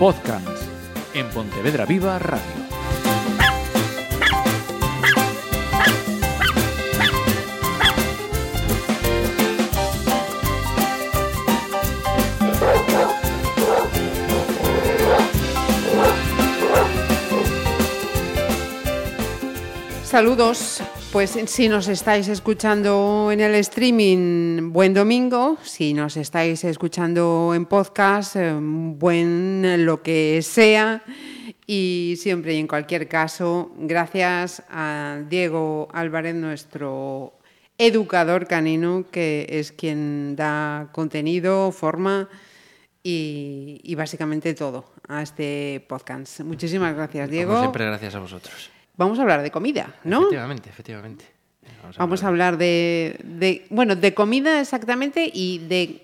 Podcast en Pontevedra Viva Radio. Saludos. Pues si nos estáis escuchando en el streaming, buen domingo. Si nos estáis escuchando en podcast, eh, buen lo que sea. Y siempre y en cualquier caso, gracias a Diego Álvarez, nuestro educador canino, que es quien da contenido, forma y, y básicamente todo a este podcast. Muchísimas gracias, Diego. Como siempre, gracias a vosotros. Vamos a hablar de comida, ¿no? Efectivamente, efectivamente. Vamos a Vamos a hablar de, de- bueno, de comida exactamente y de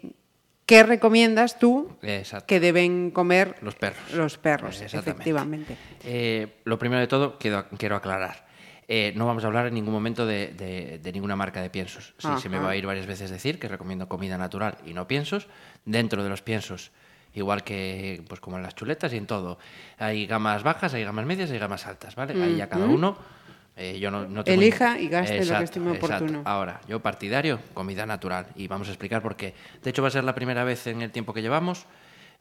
qué recomiendas tú Exacto. que deben comer Los perros. los perros, efectivamente. Eh, lo primero de todo, quiero, quiero aclarar. eh, no vamos a hablar en ningún momento de, de- de ninguna marca de piensos. Sí, se me va a ir varias veces decir que recomiendo comida natural y no piensos. Dentro de los piensos, igual que pues como en las chuletas y en todo, hay gamas bajas, hay gamas medias, hay gamas altas, ¿vale? Ahí ya cada uno. eh, yo no, no tengo Elija y gaste lo que Exacto, estime exacto. oportuno. Ahora, yo partidario, comida natural. Y vamos a explicar por qué. De hecho, va a ser la primera vez en el tiempo que llevamos,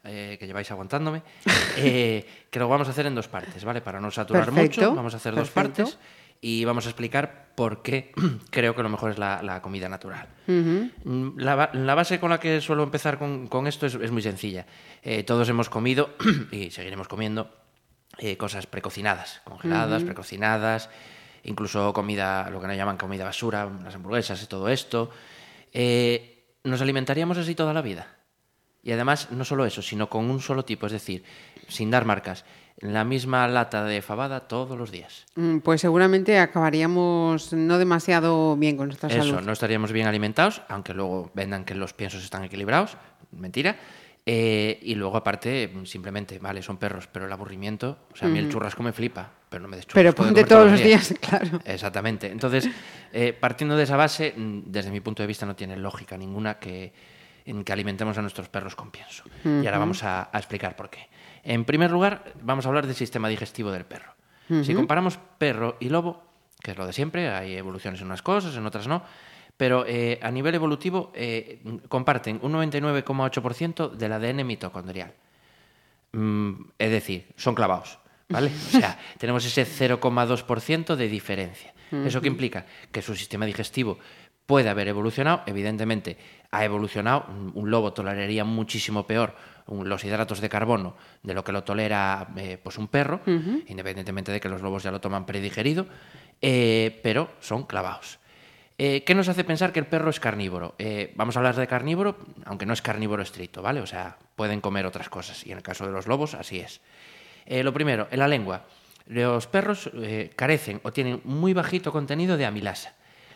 eh, que lleváis aguantándome, eh, que lo vamos a hacer en dos partes, ¿vale? Para no saturar Perfecto, mucho, vamos a hacer dos partes y vamos a explicar por qué creo que lo mejor es la, la comida natural. La, ba- la base con la que suelo empezar con, con esto es, es muy sencilla. Eh, todos hemos comido y seguiremos comiendo eh, cosas precocinadas, congeladas, precocinadas, incluso comida, lo que nos llaman comida basura, las hamburguesas y todo esto. Eh, ¿Nos alimentaríamos así toda la vida? Y además, no solo eso, sino con un solo tipo, es decir, sin dar marcas, la misma lata de fabada todos los días. Mm, Pues seguramente acabaríamos no demasiado bien con nuestra Eso, salud. no estaríamos bien alimentados, aunque luego vendan que los piensos están equilibrados, mentira. Eh, y luego, aparte, simplemente, vale, son perros, pero el aburrimiento, o sea, a mí el churrasco me flipa, pero no me des Pero ponte comer todos los días, claro. Exactamente. Entonces, eh, partiendo de esa base, mm, desde mi punto de vista no tiene lógica ninguna que, en que alimentemos a nuestros perros con pienso. Y ahora vamos a, a explicar por qué. En primer lugar, vamos a hablar del sistema digestivo del perro. Si comparamos perro y lobo, que es lo de siempre, hay evoluciones en unas cosas, en otras no, pero eh, a nivel evolutivo eh, comparten un 99,8% del ADN mitocondrial. Mm, es decir, son clavados, ¿vale? O sea, tenemos ese 0,2% de diferencia. ¿Eso qué implica? Que su sistema digestivo puede haber evolucionado, evidentemente ha evolucionado, un- lobo toleraría muchísimo peor los hidratos de carbono de lo que lo tolera eh, pues un perro, independientemente de que los lobos ya lo toman predigerido, eh, pero son clavados. Eh, ¿Qué nos hace pensar que el perro es carnívoro? Eh, vamos a hablar de carnívoro, aunque no es carnívoro estricto, ¿vale? O sea, pueden comer otras cosas, y en el caso de los lobos, así es. Eh, lo primero, en la lengua. Los perros carecen o tienen muy bajito contenido de amilasa.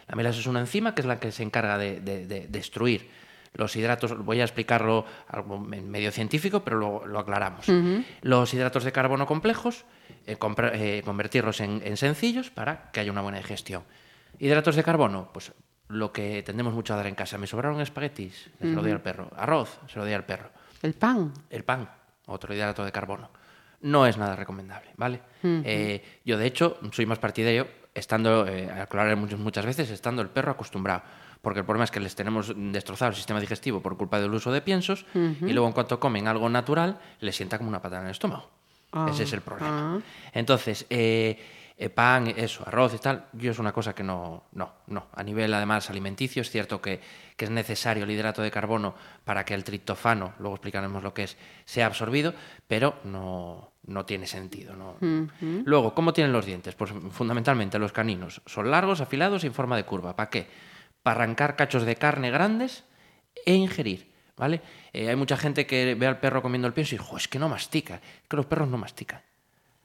La amilasa es una enzima que es la que se encarga de, de- de destruir los hidratos. Voy a explicarlo algo en medio científico, pero luego lo aclaramos. Los hidratos de carbono complejos, eh, eh, convertirlos en, en sencillos para que haya una buena digestión. Hidratos de carbono, pues lo que tendemos mucho a dar en casa. Me sobraron espaguetis, se lo doy al perro. Arroz, se lo doy al perro. El pan. El pan, otro hidrato de carbono. No es nada recomendable, ¿vale? Eh, yo, de hecho, soy más partidario, estando, eh, aclarar muchas, muchas veces, estando el perro acostumbrado. Porque el problema es que les tenemos destrozado el sistema digestivo por culpa del uso de piensos y luego en cuanto comen algo natural, les sienta como una patada en el estómago. Ese es el problema. Entonces, eh, eh, pan, eso, arroz y tal, yo es una cosa que no, no, no. A nivel además alimenticio es cierto que, que es necesario el hidrato de carbono para que el triptofano, luego explicaremos lo que es, sea absorbido, pero no, no tiene sentido. ¿no? Luego, ¿cómo tienen los dientes? Pues fundamentalmente los caninos son largos, afilados y en forma de curva. ¿Para qué? Para arrancar cachos de carne grandes e ingerir. ¿Vale? Eh, hay mucha gente que ve al perro comiendo el pienso y dice, "Jo, es que no mastica. Es que los perros no mastican.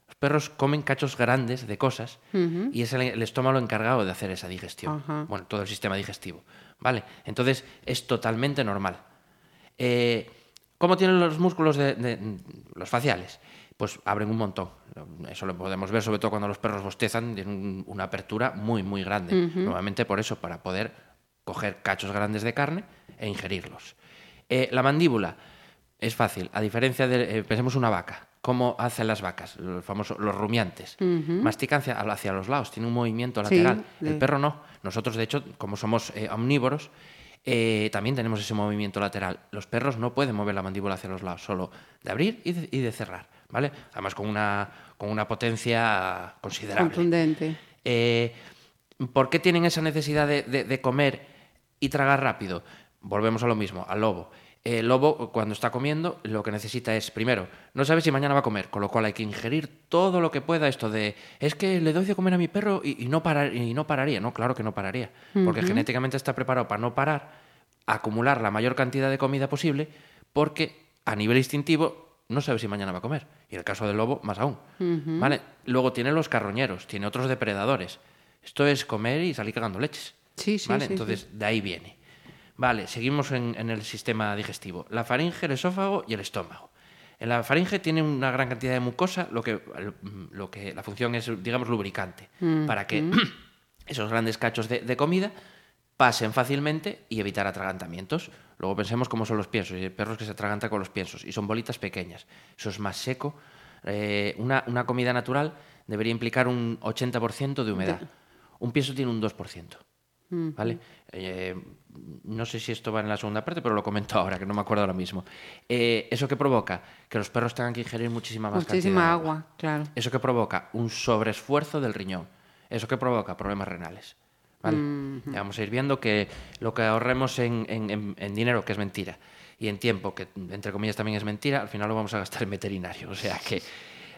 Los perros comen cachos grandes de cosas y es el, el estómago encargado de hacer esa digestión. Bueno, todo el sistema digestivo. ¿Vale? Entonces es totalmente normal. Eh, ¿Cómo tienen los músculos de, de- los faciales? Pues abren un montón. Eso lo podemos ver sobre todo cuando los perros bostezan, tienen un- una apertura muy, muy grande. Nuevamente por eso, para poder coger cachos grandes de carne e ingerirlos. Eh, la mandíbula, Es fácil. A diferencia de, eh, pensemos una vaca. ¿Cómo hacen las vacas? Los famosos, los rumiantes. Mastican hacia, hacia los lados, tiene un movimiento lateral. El perro no. Nosotros, de hecho, como somos eh, omnívoros, eh, también tenemos ese movimiento lateral. Los perros no pueden mover la mandíbula hacia los lados, solo de abrir y de, y de cerrar, ¿vale? Además con una, con una potencia considerable. Contundente. Eh, ¿Por qué tienen esa necesidad de, de- de comer y tragar rápido? Volvemos a lo mismo, al lobo. El lobo, cuando está comiendo, lo que necesita es, primero, no sabe si mañana va a comer, con lo cual hay que ingerir todo lo que pueda. Esto de, es que le doy de comer a mi perro y, y no, parar, y no pararía. No, claro que no pararía, porque genéticamente está preparado para no parar, acumular la mayor cantidad de comida posible, porque a nivel instintivo no sabe si mañana va a comer. Y en el caso del lobo, más aún. ¿Vale? Luego tiene los carroñeros, tiene otros depredadores. Esto es comer y salir cagando leches. Sí, sí, ¿Vale? sí, Entonces, de ahí viene. Vale, seguimos en, en el sistema digestivo. La faringe, el esófago y el estómago. En la faringe tiene una gran cantidad de mucosa, lo que, lo que la función es, digamos, lubricante, para que esos grandes cachos de, de comida pasen fácilmente y evitar atragantamientos. Luego pensemos cómo son los piensos. Y hay perros que se atragantan con los piensos y son bolitas pequeñas. Eso es más seco. Eh, una, una comida natural debería implicar un 80% de humedad. Un pienso tiene un 2%. ¿Vale? Eh, no sé si esto va en la segunda parte, pero lo comento ahora, que no me acuerdo ahora mismo. Eh, ¿Eso que provoca? Que los perros tengan que ingerir muchísima más cantidad de Muchísima agua, claro. eso que provoca un sobreesfuerzo del riñón. Eso que provoca problemas renales. Vamos a ir viendo que lo que ahorremos en, en- en- en dinero, que es mentira, y en tiempo, que entre comillas también es mentira, al final lo vamos a gastar en veterinario. O sea que.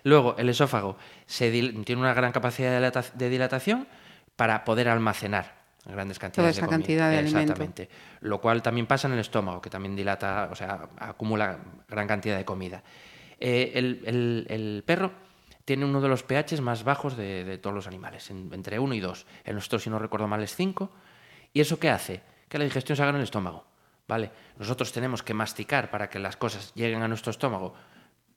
Luego, el esófago se tiene una gran capacidad de dilatación para poder almacenar grandes cantidades esa de comida. cantidad de alimento. Exactamente. Lo cual también pasa en el estómago, que también dilata, o sea, acumula gran cantidad de comida. Eh, el, el- el perro tiene uno de los pHs más bajos de, de todos los animales, en- entre 1 y 2. El nuestro, si no recuerdo mal, es 5. ¿Y eso qué hace? Que la digestión se haga en el estómago. ¿Vale? Nosotros tenemos que masticar para que las cosas lleguen a nuestro estómago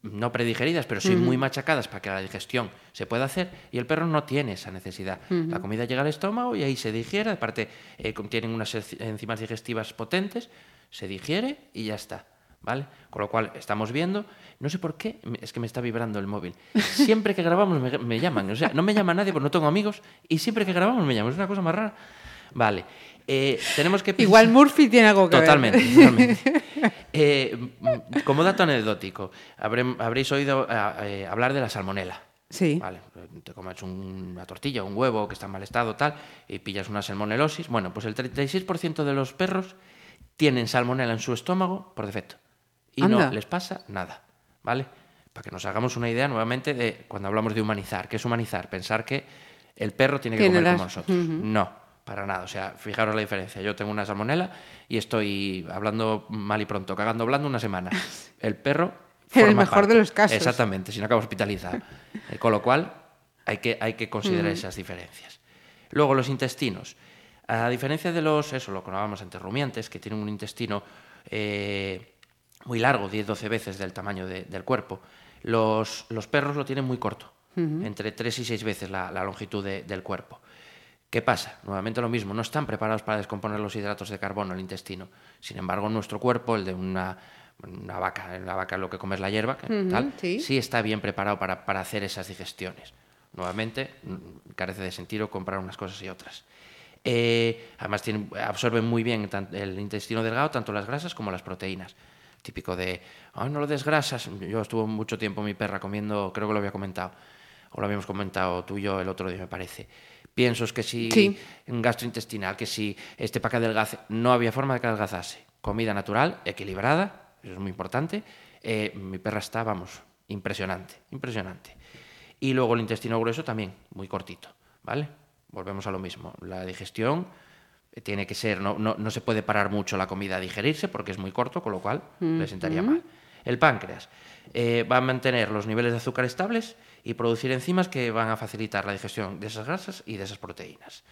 no predigeridas, pero sí muy machacadas para que la digestión se pueda hacer, y el perro no tiene esa necesidad. La comida llega al estómago y ahí se digiere, aparte eh, contienen unas enzi- enzimas digestivas potentes, se digiere y ya está. ¿Vale? Con lo cual estamos viendo, no sé por qué, es que me está vibrando el móvil. Siempre que grabamos me, me llaman, o sea, no me llama nadie porque no tengo amigos, y siempre que grabamos me llaman, es una cosa más rara. Vale, eh, tenemos que Igual Murphy tiene algo que Totalmente, ver. totalmente. Eh, mm, como dato anecdótico, habré- habréis oído eh, eh, hablar de la salmonela. Sí. Vale, te comes un- una tortilla, un huevo que está en mal estado, tal, y pillas una salmonelosis. Bueno, pues el 36% de los perros tienen salmonela en su estómago por defecto. Y Anda. no les pasa nada, ¿vale? Para que nos hagamos una idea nuevamente de cuando hablamos de humanizar. ¿Qué es humanizar? Pensar que el perro tiene que comer las- como nosotros. No, para nada. O sea, fijaros la diferencia. Yo tengo una salmonela y estoy hablando mal y pronto, cagando blando una semana. El perro. En el mejor de los casos. Exactamente, si no acaba hospitalizado. Eh, Con lo cual, hay que, hay que Mm. considerar esas diferencias. Luego, los intestinos. A diferencia de los, eso, lo que hablábamos antes, rumiantes, que tienen un intestino eh, muy largo, 10-12 veces del tamaño de- del cuerpo, los, los perros lo tienen muy corto, entre 3 y 6 veces la, la longitud de- del cuerpo. ¿Qué pasa? Nuevamente lo mismo, no están preparados para descomponer los hidratos de carbono en el intestino. Sin embargo, nuestro cuerpo, el de una, una vaca, la vaca lo que come es la hierba, Ujú, tal, sí. sí está bien preparado para, para hacer esas digestiones. Nuevamente, mm, carece de sentido comprar unas cosas y otras. Eh, además, tienen- absorben muy bien el intestino delgado tanto las grasas como las proteínas. Típico de, ay, no lo desgrasas. Yo estuve mucho tiempo mi perra comiendo, creo que lo había comentado, o lo habíamos comentado tú y yo el otro día, me parece. Piensos que si Sí. gastrointestinal, que si este para que adelgace, no había forma de que adelgazase. Comida natural, equilibrada, eso es muy importante. Eh, mi perra está, vamos, impresionante, impresionante. Y luego el intestino grueso también, muy cortito, ¿vale? Volvemos a lo mismo. La digestión eh, tiene que ser, no, no, no se puede parar mucho la comida a digerirse porque es muy corto, con lo cual le sentaría mal. El páncreas eh, va a mantener los niveles de azúcar estables y producir enzimas que van a facilitar la digestión de esas grasas y de esas proteínas.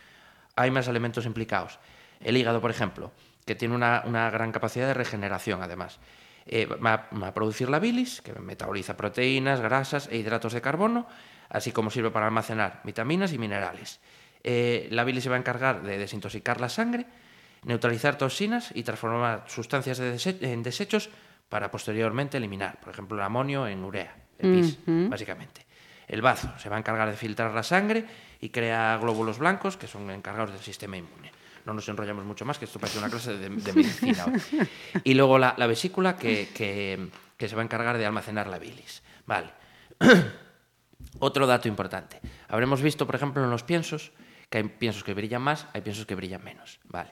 Hay más elementos implicados. El hígado, por ejemplo, que tiene una, una gran capacidad de regeneración, además. Eh, va, va a producir la bilis, que metaboliza proteínas, grasas e hidratos de carbono, así como sirve para almacenar vitaminas y minerales. Eh, la bilis se va a encargar de desintoxicar la sangre, neutralizar toxinas y transformar sustancias de dese- en desechos para posteriormente eliminar, por ejemplo, el amonio en urea, el pis, básicamente. El bazo se va a encargar de filtrar la sangre y crea glóbulos blancos que son encargados del sistema inmune. No nos enrollamos mucho más, que esto parece una clase de, medicina. Y luego la, la vesícula que, se va a encargar de almacenar la bilis. Vale. Otro dato importante. Habremos visto, por ejemplo, en los piensos, que hay piensos que brillan más, hay piensos que brillan menos. Vale.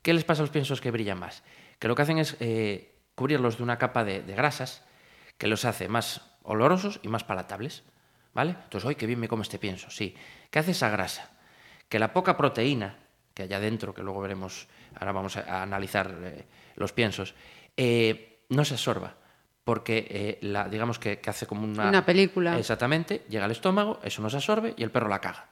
¿Qué les pasa a los piensos que brillan más? Que lo que hacen es eh, cubrirlos de una capa de grasas que los hace más olorosos y más palatables. ¿Vale? Entonces, hoy qué bien me come este pienso. Sí. ¿Qué hace esa grasa? Que la poca proteína que hay adentro, que luego veremos, ahora vamos a, a analizar eh, los piensos, eh, no se absorba. Porque, eh, la, digamos que, que hace como una... Una película. Exactamente, llega al estómago, eso no se absorbe y el perro la caga.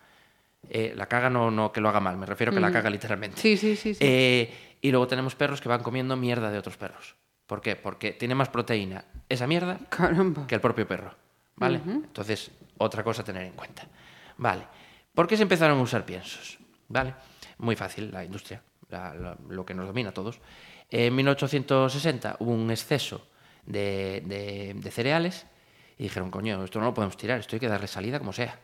Eh, la caga no, no que lo haga mal, me refiero que la caga literalmente. Sí, sí, sí. sí. Eh, y luego tenemos perros que van comiendo mierda de otros perros. ¿Por qué? Porque tiene más proteína esa mierda Caramba. que el propio perro. ¿Vale? Entonces, otra cosa a tener en cuenta. Vale. ¿Por qué se empezaron a usar piensos? ¿Vale? Muy fácil, la industria, la- la- lo que nos domina a todos. En 1860 hubo un exceso de, de- de cereales y dijeron, coño, esto no lo podemos tirar, esto hay que darle salida como sea.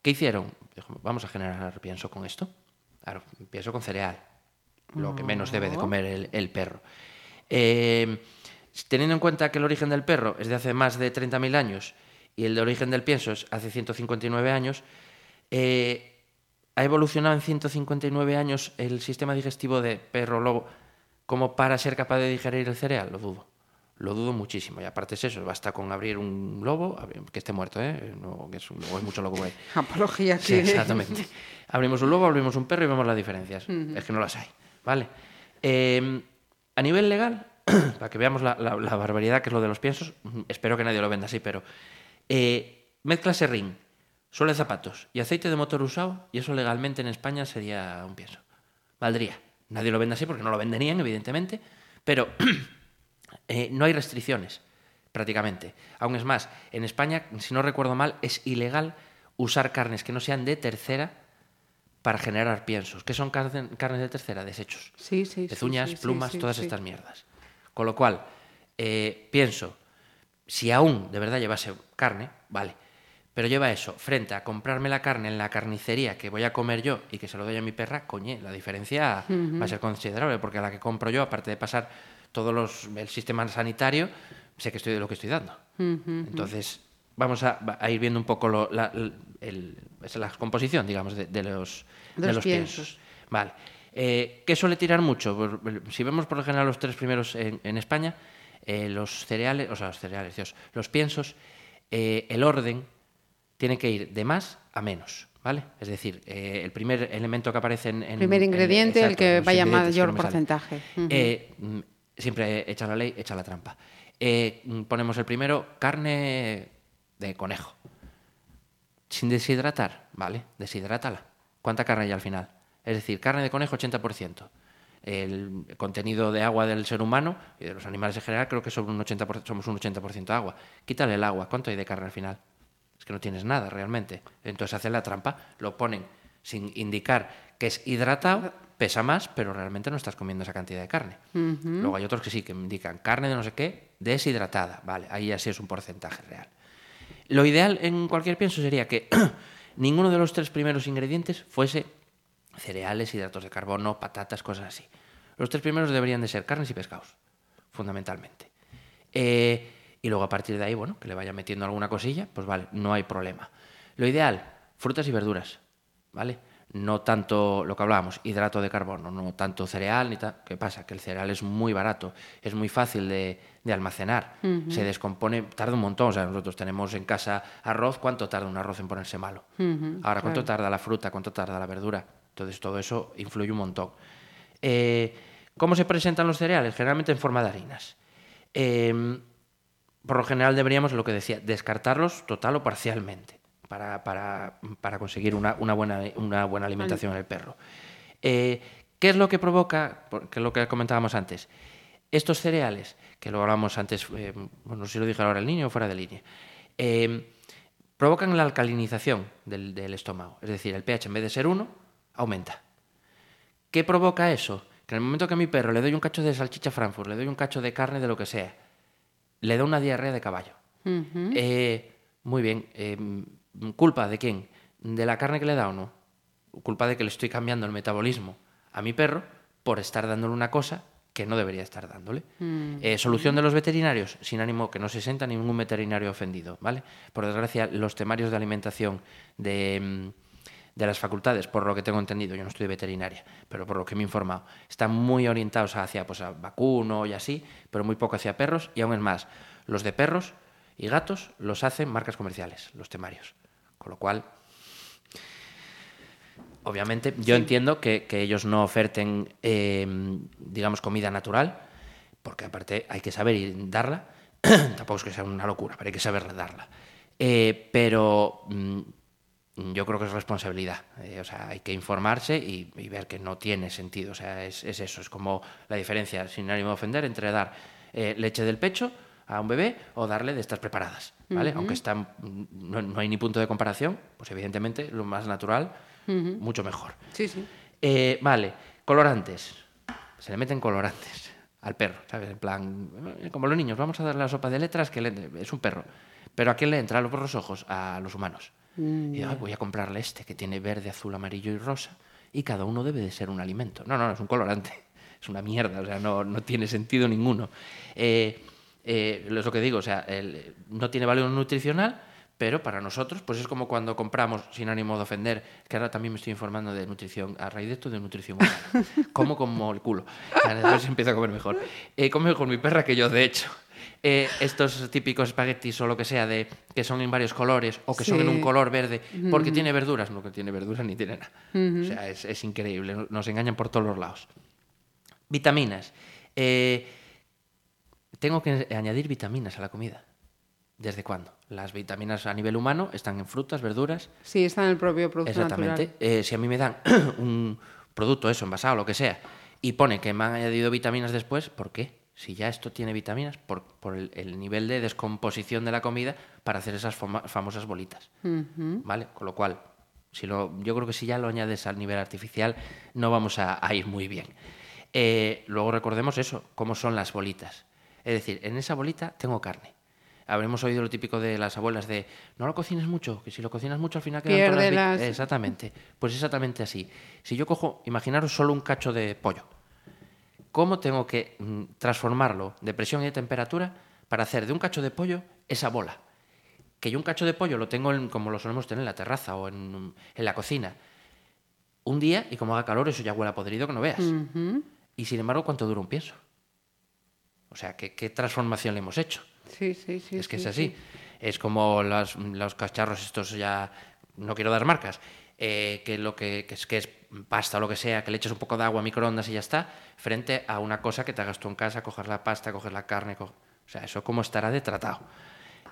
¿Qué hicieron? Dijo, Vamos a generar pienso con esto. Claro, pienso con cereal, lo que menos debe de comer el, el perro. Eh, teniendo en cuenta que el origen del perro es de hace más de 30.000 años y el de origen del pienso es hace 159 años, eh, ¿ha evolucionado en 159 años el sistema digestivo de perro-lobo como para ser capaz de digerir el cereal? Lo dudo. Lo dudo muchísimo. Y aparte es eso, basta con abrir un lobo, que esté muerto, ¿eh? No, que es, un lobo, es mucho lobo por ahí. Apología Sí, exactamente. Abrimos un lobo, abrimos un perro y vemos las diferencias. Es que no las hay. ¿Vale? Eh, a nivel legal, para que veamos la, la- la barbaridad que es lo de los piensos, espero que nadie lo venda así, pero eh, mezcla serrín, suela de zapatos y aceite de motor usado, y eso legalmente en España sería un pienso. Valdría. Nadie lo vende así porque no lo venderían, evidentemente, pero eh, no hay restricciones, prácticamente. Aún es más, en España, si no recuerdo mal, es ilegal usar carnes que no sean de tercera para generar piensos. ¿Qué son carne- carnes de tercera? Desechos. Sí, sí, Pezuñas, sí, sí, plumas, sí, todas estas mierdas. Con lo cual, eh, pienso, si aún de verdad llevase carne, vale. Pero lleva eso, frente a comprarme la carne en la carnicería que voy a comer yo y que se lo doy a mi perra, coñe, la diferencia va a ser considerable, porque a la que compro yo, aparte de pasar todo los, el sistema sanitario, sé que estoy de lo que estoy dando. Entonces, vamos a, a ir viendo un poco lo- la, el- la composición, digamos, de, de los, De de los piensos. Vale. Eh, ¿Qué suele tirar mucho? Pues, si vemos por lo general los tres primeros en, en España, eh, los cereales, o sea, los cereales, Dios, los piensos, eh, el orden tiene que ir de más a menos, ¿vale? Es decir, eh, el primer elemento que aparece en... en- Primer en- ingrediente, el que vaya mayor porcentaje. Eh, mm, siempre echa la ley, echa la trampa. Eh, mm, ponemos el primero, carne de conejo. Sin deshidratar, ¿vale? Deshidrátala. ¿Cuánta carne hay al final? Es decir, carne de conejo 80%. El contenido de agua del ser humano y de los animales en general creo que son un 80%, somos un 80% agua. Quítale el agua. ¿Cuánto hay de carne al final? Es que no tienes nada realmente. Entonces hacen la trampa, lo ponen sin indicar que es hidratado, pesa más, pero realmente no estás comiendo esa cantidad de carne. Luego hay otros que sí, que indican carne de no sé qué, deshidratada. Vale, ahí ya sí es un porcentaje real. Lo ideal en cualquier pienso sería que ninguno de los tres primeros ingredientes fuese cereales, hidratos de carbono, patatas, cosas así. Los tres primeros deberían de ser carnes y pescados, fundamentalmente. Eh, y luego a partir de ahí, bueno, que le vaya metiendo alguna cosilla, pues vale, no hay problema. Lo ideal, frutas y verduras, ¿vale? No tanto lo que hablábamos, hidrato de carbono, no tanto cereal ni tal. ¿Qué pasa? Que el cereal es muy barato, es muy fácil de, de almacenar, se descompone, tarda un montón. O sea, nosotros tenemos en casa arroz, ¿cuánto tarda un arroz en ponerse malo? Ahora, ¿cuánto tarda la fruta? ¿Cuánto tarda la verdura? Entonces, todo eso influye un montón. Eh, ¿Cómo se presentan los cereales? Generalmente en forma de harinas. Eh, por lo general deberíamos, lo que decía, descartarlos total o parcialmente para, para- conseguir una, buena, una buena alimentación en el perro. Eh, ¿Qué es lo que provoca? Que es lo que comentábamos antes. Estos cereales, que lo hablamos antes, eh, bueno, no sé si lo dije ahora el niño o fuera de línea, provocan la alcalinización del, del estómago. Es decir, el pH en vez de ser 1, aumenta. ¿Qué provoca eso? Que en el momento que a mi perro le doy un cacho de salchicha Frankfurt, le doy un cacho de carne de lo que sea, le da una diarrea de caballo. Eh, muy bien. eh, ¿Culpa de quién? ¿De la carne que le da o no? Culpa de que le estoy cambiando el metabolismo a mi perro por estar dándole una cosa que no debería estar dándole. Eh, solución de los veterinarios, sin ánimo que no se sienta ningún veterinario ofendido, ¿vale? Por desgracia, los temarios de alimentación de, mm, de las facultades, por lo que tengo entendido, yo no estoy veterinaria, pero por lo que me he informado, están muy orientados hacia pues, a vacuno y así, pero muy poco hacia perros, y aún es más, los de perros y gatos los hacen marcas comerciales, los temarios. Con lo cual, obviamente, yo entiendo que, que ellos no oferten, eh, digamos, comida natural, porque aparte hay que saber y darla. Tampoco es que sea una locura, pero hay que saber darla. Eh, pero mm, yo creo que es responsabilidad. Eh, o sea, hay que informarse y, y ver que no tiene sentido. O sea, es, es eso. Es como la diferencia, sin ánimo de ofender, entre dar eh, leche del pecho a un bebé o darle de estas preparadas. ¿vale? Aunque están, no, no hay ni punto de comparación, pues evidentemente lo más natural, mucho mejor. Sí, sí. Eh, vale, colorantes. Se le meten colorantes al perro, ¿sabes? En plan, eh, como los niños, vamos a darle la sopa de letras que le- es un perro. Pero ¿a quién le entra por los ojos? A los humanos. Y "Ay, voy a comprarle este que tiene verde, azul, amarillo y rosa. Y cada uno debe de ser un alimento. No, no, es un colorante. Es una mierda, o sea, no, no tiene sentido ninguno. Eh, eh, es lo que digo, o sea, el- no tiene valor nutricional, pero para nosotros, pues es como cuando compramos, sin ánimo de ofender, que ahora también me estoy informando de nutrición, a raíz de esto de nutrición humana. Como como el culo. A ver si empiezo a comer mejor. Eh, come mejor mi perra que yo, de hecho. Eh, estos típicos espaguetis o lo que sea, de que son en varios colores o que son en un color verde, porque tiene verduras, no que tiene verduras ni tiene nada. O sea, es, es increíble, nos engañan por todos los lados. Vitaminas. Eh, tengo que añadir vitaminas a la comida. ¿Desde cuándo? Las vitaminas a nivel humano están en frutas, verduras. Sí, está en el propio producto Exactamente. natural. Eh, si a mí me dan un producto, eso, envasado, lo que sea, y pone que me han añadido vitaminas después, ¿por qué? Si ya esto tiene vitaminas, por, por el, el nivel de descomposición de la comida para hacer esas fama- famosas bolitas. ¿Vale? Con lo cual, si lo, yo creo que si ya lo añades al nivel artificial, no vamos a, a ir muy bien. Eh, luego recordemos eso, cómo son las bolitas. Es decir, en esa bolita tengo carne. Habremos oído lo típico de las abuelas de no lo cocines mucho, que si lo cocinas mucho al final quedan todas Pierde vi-". las- Exactamente. Pues exactamente así. Si yo cojo, imaginaros solo un cacho de pollo. ¿Cómo tengo que mm, transformarlo de presión y de temperatura para hacer de un cacho de pollo esa bola? Que yo un cacho de pollo lo tengo en- como lo solemos tener en la terraza o en, en la cocina. Un día y como haga calor eso ya huele a podrido que no veas. Y sin embargo, ¿cuánto dura un pienso? O sea, ¿qué, qué transformación le hemos hecho? Sí, sí, sí. es que sí, es así. sí. Es como las- los cacharros estos ya, no quiero dar marcas, eh, que lo que, que es, que es pasta o lo que sea, que le eches un poco de agua microondas y ya está, frente a una cosa que te hagas tú en casa, coger la pasta, coger la carne, o sea, eso cómo estará de tratado.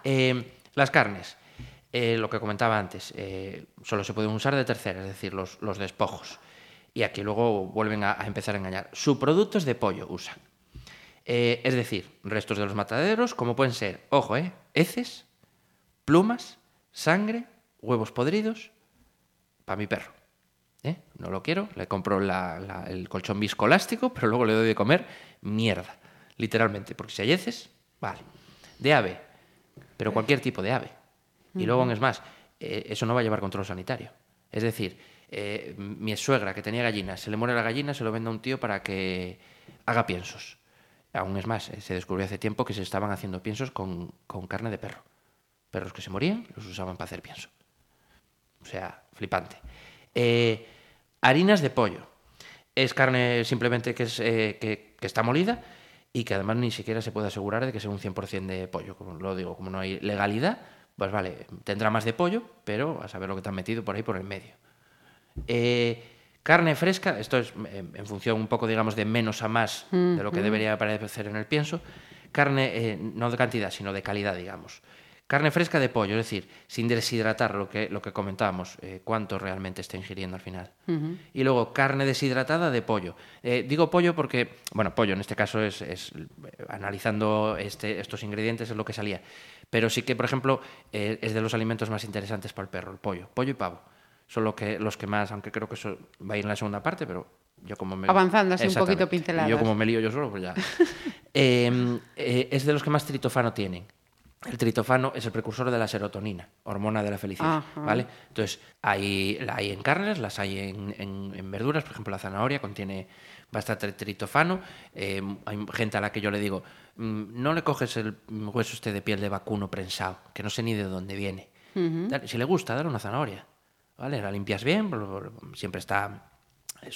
Eh, las carnes, eh, lo que comentaba antes, solo se pueden usar de tercera, es decir, los, los despojos. Y aquí luego vuelven a, empezar a engañar. Subproductos de pollo usan. Es decir, restos de los mataderos, como pueden ser, ojo, heces, plumas, sangre, huevos podridos, para mi perro. ¿eh? No lo quiero, le compro la- la- el colchón viscoelástico, pero luego le doy de comer mierda, literalmente, porque si hay heces, vale. De ave, pero cualquier tipo de ave. Y luego, es más, eh, eso no va a llevar control sanitario. Es decir, eh, mi suegra que tenía gallinas, se le muere la gallina, se lo vende a un tío para que haga piensos. Aún es más, se descubrió hace tiempo que se estaban haciendo piensos con, con carne de perro. Perros que se morían los usaban para hacer pienso. O sea, flipante. Eh, harinas de pollo. Es carne simplemente que, es, eh, que, que está molida y que además ni siquiera se puede asegurar de que sea un 100% de pollo. Como lo digo, como no hay legalidad, pues vale, tendrá más de pollo, pero a saber lo que te han metido por ahí por el medio. Eh, carne fresca, esto es eh, en función un poco, digamos, de menos a más de lo que debería aparecer en el pienso. Carne, eh, no de cantidad, sino de calidad, digamos. Carne fresca de pollo, es decir, sin deshidratar lo que, lo que comentábamos, eh, cuánto realmente está ingiriendo al final. Y luego carne deshidratada de pollo. Eh, digo pollo porque, bueno, pollo en este caso es, es, eh, analizando este, estos ingredientes es lo que salía. Pero sí que, por ejemplo, eh, es de los alimentos más interesantes para el perro, el pollo. Pollo y pavo son lo que, los que más, aunque creo que eso va a ir en la segunda parte, pero yo como me... Avanzando así un poquito pinceladas. Yo como me lío yo solo, pues ya. Eh, es de los que más tritofano tienen. El tritofano es el precursor de la serotonina, hormona de la felicidad, Ajá. ¿vale? Entonces, hay, la hay en carnes, las hay en, en- en verduras, por ejemplo, la zanahoria contiene bastante tritofano. Eh, hay gente a la que yo le digo, "Mm, no le coges el hueso este de piel de vacuno prensado, que no sé ni de dónde viene. Si le gusta, dale una zanahoria, ¿vale? La limpias bien, siempre está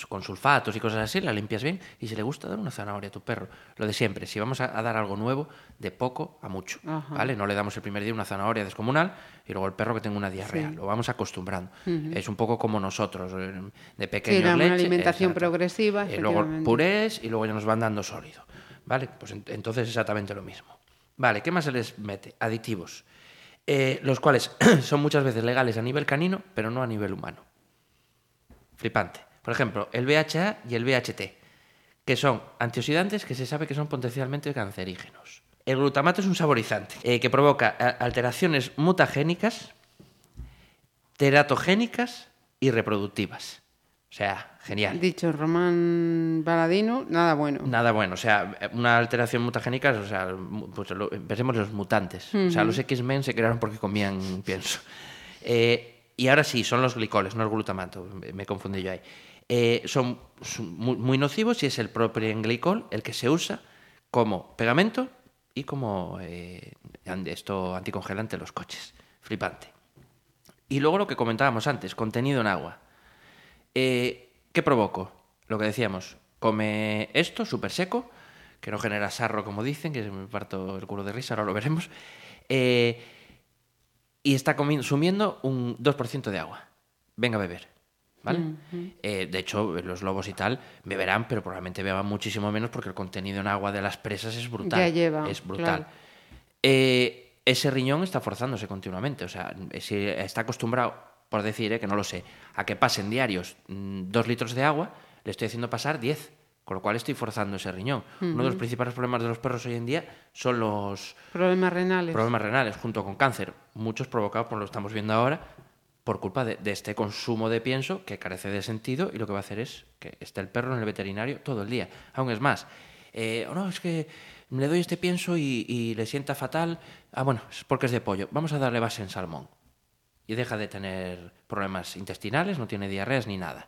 con sulfatos y cosas así, la limpias bien y si le gusta dar una zanahoria a tu perro. Lo de siempre, si vamos a, a dar algo nuevo, de poco a mucho, Ajá. ¿vale? No le damos el primer día una zanahoria descomunal y luego el perro que tenga una diarrea. Sí. Lo vamos acostumbrando. Es un poco como nosotros, eh, de Sí, pequeños una leche, alimentación exacto. progresiva. Y luego purés y luego ya nos van dando sólido, ¿vale? Pues ent- entonces exactamente lo mismo. Vale, ¿qué más se les mete? Aditivos. Eh, los cuales son muchas veces legales a nivel canino, pero no a nivel humano. Flipante. Por ejemplo, el BHA y el BHT, que son antioxidantes que se sabe que son potencialmente cancerígenos. El glutamato es un saborizante eh, que provoca a- alteraciones mutagénicas, teratogénicas y reproductivas. O sea, genial. Dicho Román Baladino, nada bueno. Nada bueno, o sea, una alteración mutagénica, o sea, pues lo- pensemos en los mutantes. O sea, los X-Men se crearon porque comían pienso. Eh, y ahora sí, son los glicoles, no el glutamato, me, me confundí yo ahí. Eh, son, muy, nocivos y es el propilenglicol el que se usa como pegamento y como eh, esto anticongelante en los coches. Flipante. Y luego lo que comentábamos antes, contenido en agua. Eh, ¿Qué provoco? Lo que decíamos, come esto súper seco, que no genera sarro como dicen, que me parto el culo de risa, ahora lo veremos, eh, y está consumiendo un 2% de agua. Venga a beber. ¿Vale? Eh, de hecho, los lobos y tal beberán, pero probablemente beban muchísimo menos porque el contenido en agua de las presas es brutal. Ya lleva, es brutal. claro. Eh, ese riñón está forzándose continuamente. O sea, si está acostumbrado, por decir, eh, que no lo sé, a que pasen diarios mm, dos litros de agua, le estoy haciendo pasar 10. Con lo cual estoy forzando ese riñón. Uno de los principales problemas de los perros hoy en día son los Problemas renales. problemas renales junto con cáncer, muchos provocados, por lo estamos viendo ahora, por culpa de, este consumo de pienso que carece de sentido y lo que va a hacer es que esté el perro en el veterinario todo el día. Aún es más, eh, "Oh, no, es que le doy este pienso y, y le sienta fatal. Ah, bueno, es porque es de pollo. Vamos a darle base en salmón. Y deja de tener problemas intestinales, no tiene diarreas ni nada.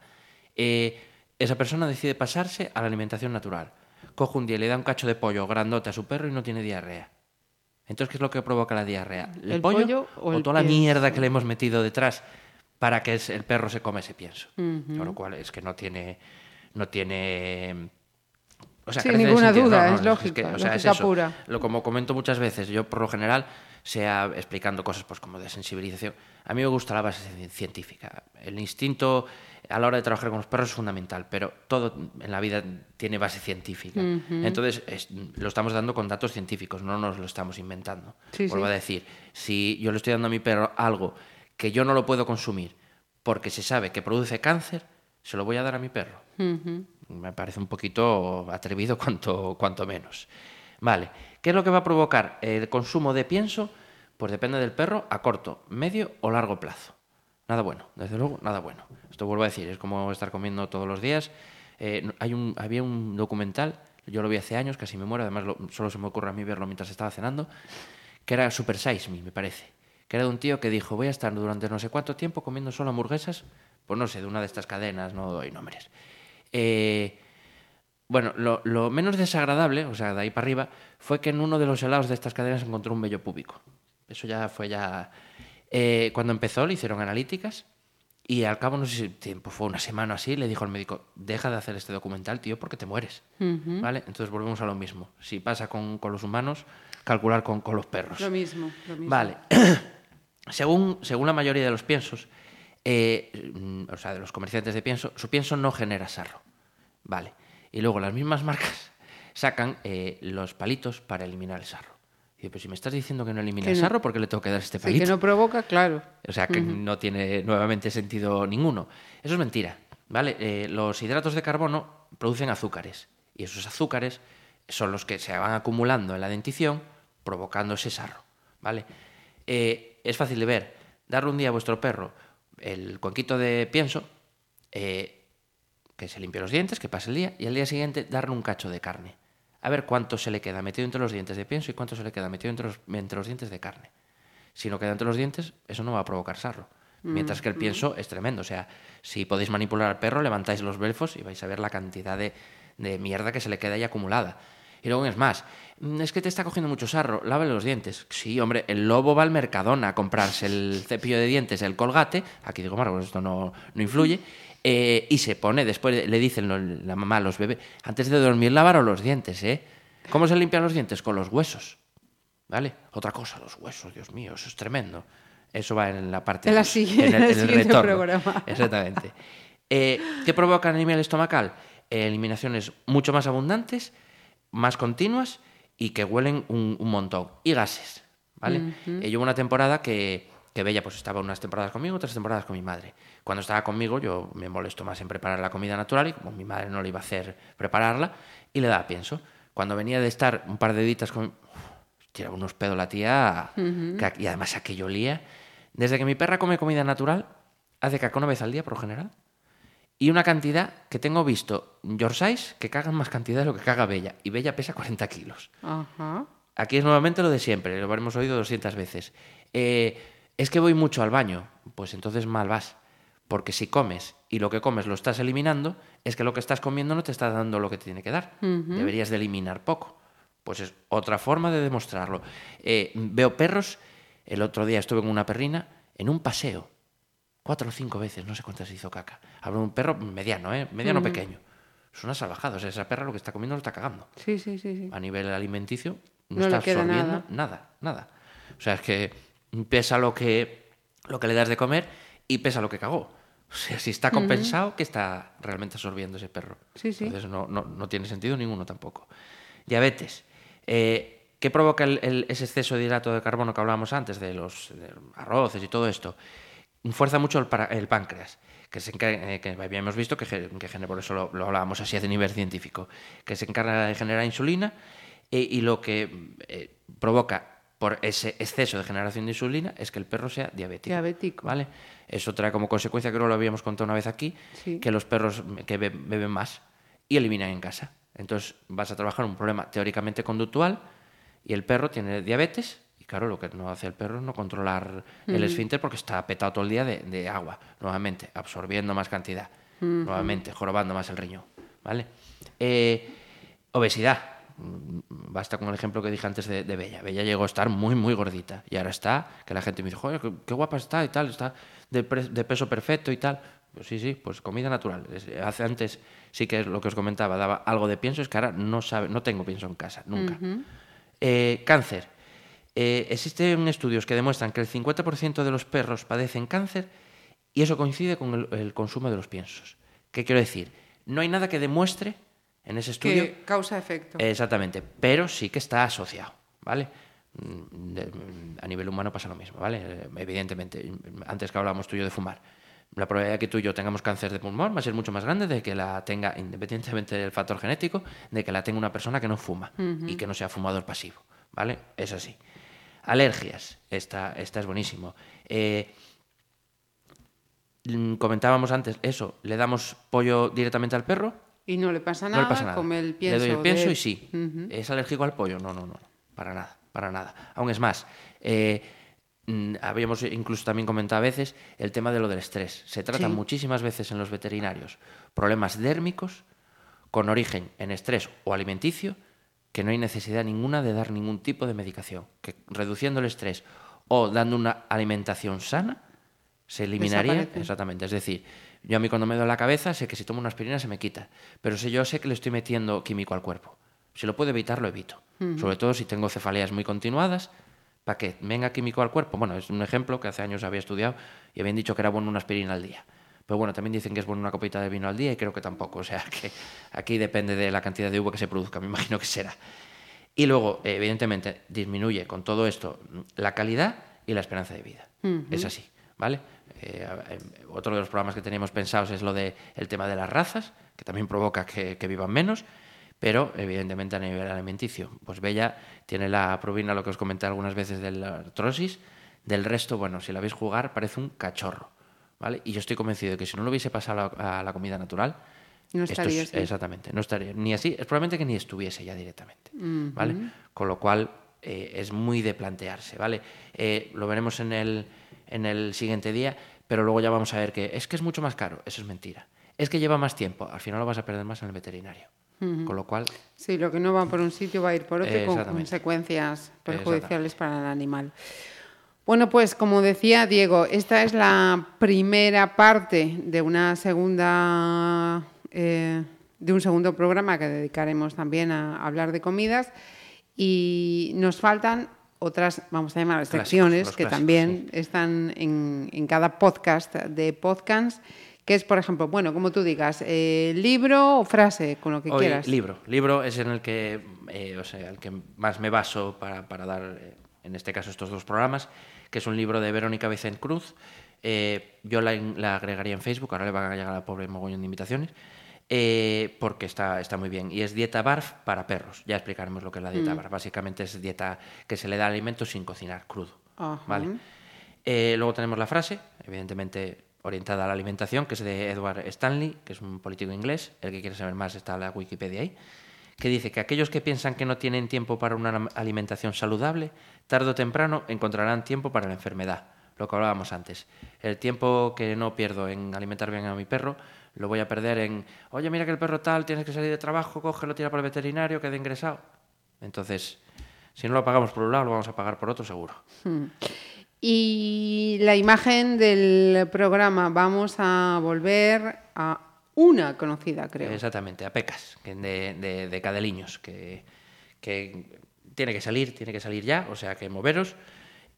Eh, esa persona decide pasarse a la alimentación natural. Coge un día y le da un cacho de pollo grandote a su perro y no tiene diarrea. Entonces, ¿qué es lo que provoca la diarrea? ¿El, ¿El pollo, pollo o el toda la mierda que le hemos metido detrás para que es- el perro se come ese pienso? Con lo cual es que no tiene... No tiene o sea, de ninguna sentido. duda, No, no, es que- o sea, es eso. pura. Lo como comento muchas veces, yo por lo general, sea explicando cosas pues como de sensibilización, a mí me gusta la base ci- científica. El instinto a la hora de trabajar con los perros es fundamental, pero todo en la vida tiene base científica. Entonces, es- lo estamos dando con datos científicos, no nos lo estamos inventando. Sí, Vuelvo sí. a decir, si yo le estoy dando a mi perro algo que yo no lo puedo consumir porque se sabe que produce cáncer, se lo voy a dar a mi perro. Me parece un poquito atrevido cuanto, cuanto menos. Vale, ¿qué es lo que va a provocar el consumo de pienso? Pues depende del perro a corto, medio o largo plazo. Nada bueno, desde luego, nada bueno. Esto vuelvo a decir, es como estar comiendo todos los días. Eh, hay un, había un documental, yo lo vi hace años, casi me muero, además lo- solo se me ocurre a mí verlo mientras estaba cenando, que era Super Size Me, me parece. Que era de un tío que dijo, voy a estar durante no sé cuánto tiempo comiendo solo hamburguesas, pues no sé, de una de estas cadenas, no doy nombres. Eh, bueno, lo, lo menos desagradable, o sea, de ahí para arriba, fue que en uno de los helados de estas cadenas encontró un vello púbico. Eso ya fue ya... eh, cuando empezó le hicieron analíticas y al cabo, no sé si tiempo, fue una semana o así, le dijo al médico, deja de hacer este documental, tío, porque te mueres. ¿Vale? Entonces volvemos a lo mismo. Si pasa con, con los humanos, calcular con, con los perros. Lo mismo, lo mismo. Vale. según, según la mayoría de los piensos, eh, mm, o sea, de los comerciantes de pienso, su pienso no genera sarro. Vale. Y luego las mismas marcas sacan eh, los palitos para eliminar el sarro. Y digo, pero si me estás diciendo que no elimina el no- sarro, ¿por qué le tengo que dar este Sí, palito? que no provoca, claro. O sea, que no tiene nuevamente sentido ninguno. Eso es mentira, ¿vale? Eh, los hidratos de carbono producen azúcares y esos azúcares son los que se van acumulando en la dentición provocando ese sarro, ¿vale? Eh, es fácil de ver. Darle un día a vuestro perro el cuenquito de pienso, eh, que se limpie los dientes, que pase el día, y al día siguiente darle un cacho de carne. A ver cuánto se le queda metido entre los dientes de pienso y cuánto se le queda metido entre los, entre los dientes de carne. Si no queda entre los dientes, eso no va a provocar sarro. Mientras que el pienso es tremendo. O sea, si podéis manipular al perro, levantáis los belfos y vais a ver la cantidad de, de mierda que se le queda ahí acumulada. Y luego es más, "Mm, es que te está cogiendo mucho sarro, lávale los dientes. Sí, hombre, el lobo va al Mercadona a comprarse el cepillo de dientes, el colgate, aquí digo, Marcos, esto no, no influye, eh, y se pone, después le dicen la mamá a los bebés, antes de dormir lavaros los dientes, ¿eh? ¿Cómo se limpian los dientes? Con los huesos, ¿vale? Otra cosa, los huesos, Dios mío, eso es tremendo. Eso va en la parte... En la siguiente- en el, en el en el siguiente retorno. programa. Exactamente. Eh, ¿Qué provoca a nivel estomacal? Eh, eliminaciones mucho más abundantes, más continuas y que huelen un, un montón. Y gases, ¿vale? Eh, yo hubo una temporada que, que Bella pues estaba unas temporadas conmigo, otras temporadas con mi madre. Cuando estaba conmigo yo me molesto más en preparar la comida natural y como mi madre no le iba a hacer prepararla y le daba pienso. Cuando venía de estar un par de editas con... tiraba unos pedos la tía y además aquello olía. Desde que mi perra come comida natural, hace caca una vez al día por lo general. Y una cantidad que tengo visto Yorkshires que cagan más cantidad de lo que caga Bella. Y Bella pesa 40 kilos. Aquí es nuevamente lo de siempre, lo habremos oído 200 veces. Eh, es que voy mucho al baño. Pues entonces mal vas. Porque si comes y lo que comes lo estás eliminando, es que lo que estás comiendo no te está dando lo que te tiene que dar. Deberías de eliminar poco. Pues es otra forma de demostrarlo. Eh, veo perros, el otro día estuve con una perrina en un paseo. Cuatro o cinco veces, no sé cuántas hizo caca. Hablo de un perro mediano, ¿eh? Mediano pequeño. Es una salvajada. O sea, esa perra lo que está comiendo lo está cagando Sí, sí, sí, sí. a nivel alimenticio no, No está absorbiendo nada. nada. nada, O sea, es que pesa lo que, lo que le das de comer y pesa lo que cagó. O sea, si está compensado, que está realmente absorbiendo ese perro. Sí, sí. Entonces no, no, no tiene sentido ninguno tampoco. Diabetes. Eh, ¿Qué provoca el- el- ese exceso de hidrato de carbono que hablábamos antes, de los de arroces y todo esto? Fuerza mucho el, para- el páncreas, que, se encarga- eh, que habíamos visto que, que genera, por eso lo, lo hablábamos así a nivel científico, que se encarga de generar insulina eh, y lo que eh, provoca por ese exceso de generación de insulina es que el perro sea diabético. Diabético. ¿vale? Eso trae como consecuencia, creo que lo habíamos contado una vez aquí, Sí. que los perros que be- beben más y eliminan en casa. Entonces vas a trabajar un problema teóricamente conductual y el perro tiene diabetes y claro, lo que no hace el perro es no controlar el esfínter porque está petado todo el día de, de agua, nuevamente, absorbiendo más cantidad, nuevamente, jorobando más el riñón. ¿vale? Eh, obesidad. Mm, Basta con el ejemplo que dije antes de, de Bella. Bella llegó a estar muy, muy gordita. Y ahora está, que la gente me dice, joder, qué, qué guapa está y tal, está de, pre- de peso perfecto y tal. Pues sí, sí, pues comida natural. Hace antes sí que es lo que os comentaba, daba algo de pienso, es que ahora no, sabe, no tengo pienso en casa, nunca. Eh, cáncer. Eh, existen estudios que demuestran que el 50% de los perros padecen cáncer y eso coincide con el, el consumo de los piensos. ¿Qué quiero decir? No hay nada que demuestre en ese estudio Que causa efecto. Exactamente, pero sí que está asociado, ¿vale? Mm, de- mm, A nivel humano pasa lo mismo, ¿vale? Eh, Evidentemente, antes que hablábamos tú y yo de fumar, la probabilidad de que tú y yo tengamos cáncer de pulmón va a ser mucho más grande de que la tenga, independientemente del factor genético, de que la tenga una persona que no fuma y que no sea fumador pasivo, ¿vale? Es así. Alergias, esta, esta es buenísimo. Eh, mm, comentábamos antes eso, le damos pollo directamente al perro, Y no le pasa no nada, le pasa nada. come el pienso. Le doy el pienso de- y sí. ¿Es alérgico al pollo? No, no, no. Para nada, para nada. Aún es más, eh, mm, habíamos incluso también comentado a veces el tema de lo del estrés. Se trata Sí. muchísimas veces en los veterinarios problemas dérmicos con origen en estrés o alimenticio que no hay necesidad ninguna de dar ningún tipo de medicación. Que reduciendo el estrés o dando una alimentación sana se eliminaría exactamente. Es decir, yo a mí cuando me duele la cabeza sé que si tomo una aspirina se me quita, pero si yo sé que le estoy metiendo químico al cuerpo. Si lo puedo evitar, lo evito. Sobre todo si tengo cefaleas muy continuadas, para que venga químico al cuerpo. Bueno, es un ejemplo que hace años había estudiado y habían dicho que era bueno una aspirina al día. Pero bueno, también dicen que es bueno una copita de vino al día y creo que tampoco. O sea, que aquí depende de la cantidad de uva que se produzca, me imagino que será. Y luego, evidentemente, disminuye con todo esto la calidad y la esperanza de vida. Es así, ¿vale? Eh, eh, otro de los programas que teníamos pensados es lo del el tema de las razas, que también provoca que, que vivan menos, pero evidentemente a nivel alimenticio. Pues Bella tiene la provina, lo que os comenté algunas veces, de la artrosis. Del resto, bueno, si la veis jugar, parece un cachorro, ¿vale? Y yo estoy convencido de que si no lo hubiese pasado a la, comida natural, No estaría es- así. Exactamente, no estaría ni así, es probablemente que ni estuviese ya directamente, ¿vale? Con lo cual eh, es muy de plantearse, ¿vale? Eh, lo veremos en el, en el siguiente día, pero luego ya vamos a ver que es que es mucho más caro, eso es mentira. Es que lleva más tiempo, al final lo vas a perder más en el veterinario. Con lo cual, Sí, lo que no va por un sitio va a ir por otro con consecuencias perjudiciales para el animal. Bueno, pues como decía Diego, esta es la primera parte de una segunda eh, de un segundo programa que dedicaremos también a hablar de comidas y nos faltan otras, vamos a llamar secciones que clásicos, también están en, en cada podcast de podcast, que es, por ejemplo, bueno, como tú digas, eh, libro o frase, con lo que Hoy, quieras. libro. Libro es en el que, eh, o sea, el que más me baso para, para dar, eh, en este caso, estos dos programas, que es un libro de Verónica Vicent Cruz. Eh, yo la agregaría en Facebook, ahora le van a llegar a la pobre mogollón de invitaciones, eh, porque está, está muy bien. Y es dieta BARF para perros. Ya explicaremos lo que es la dieta BARF. Básicamente es dieta que se le da alimento sin cocinar, crudo. Ajá. ¿vale? Eh, luego tenemos la frase, evidentemente orientada a la alimentación, que es de Edward Stanley, que es un político inglés. El que quiere saber más está en la Wikipedia ahí. Que dice que aquellos que piensan que no tienen tiempo para una alimentación saludable, tarde o temprano encontrarán tiempo para la enfermedad. Lo que hablábamos antes. El tiempo que no pierdo en alimentar bien a mi perro, lo voy a perder en, oye, mira que el perro tal, tienes que salir de trabajo, cógelo, tira para el veterinario, queda ingresado. Entonces, si no lo pagamos por un lado, lo vamos a pagar por otro seguro. Y la imagen del programa, vamos a volver a una conocida, creo. Exactamente, a Pecas, de, de, de Cadeliños, que, que tiene que salir, tiene que salir ya, o sea que moveros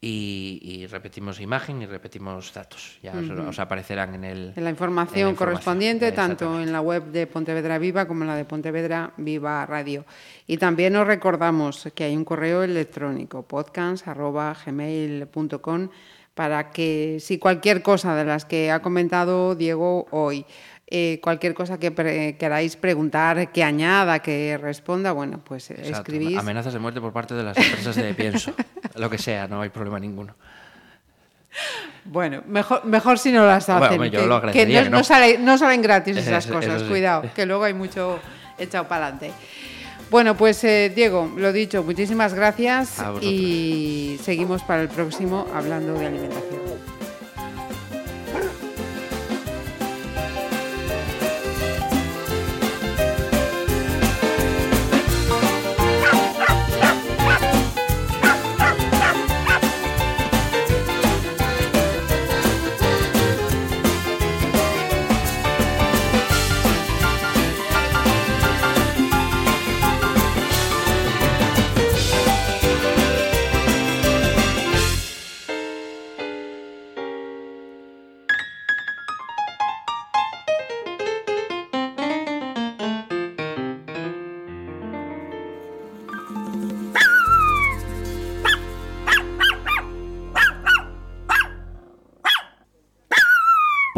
y, y repetimos imagen y repetimos datos. Ya os, os aparecerán en el... En la información en la información, correspondiente, tanto en la web de Pontevedra Viva como en la de Pontevedra Viva Radio. Y también os recordamos que hay un correo electrónico, podcast.gmail.com, para que si cualquier cosa de las que ha comentado Diego hoy, eh, cualquier cosa que pre- queráis preguntar, que añada, que responda, bueno, pues Exacto, escribís. Amenazas de muerte por parte de las empresas de pienso. Lo que sea, no hay problema ninguno. Bueno, mejor, mejor si no las hacen. yo que, lo que no, que no. no sale- no salen gratis esas Eso- cosas, eso sí. cuidado, que luego hay mucho echado para adelante. Bueno, pues eh, Diego, lo dicho, muchísimas gracias y seguimos para el próximo hablando de alimentación.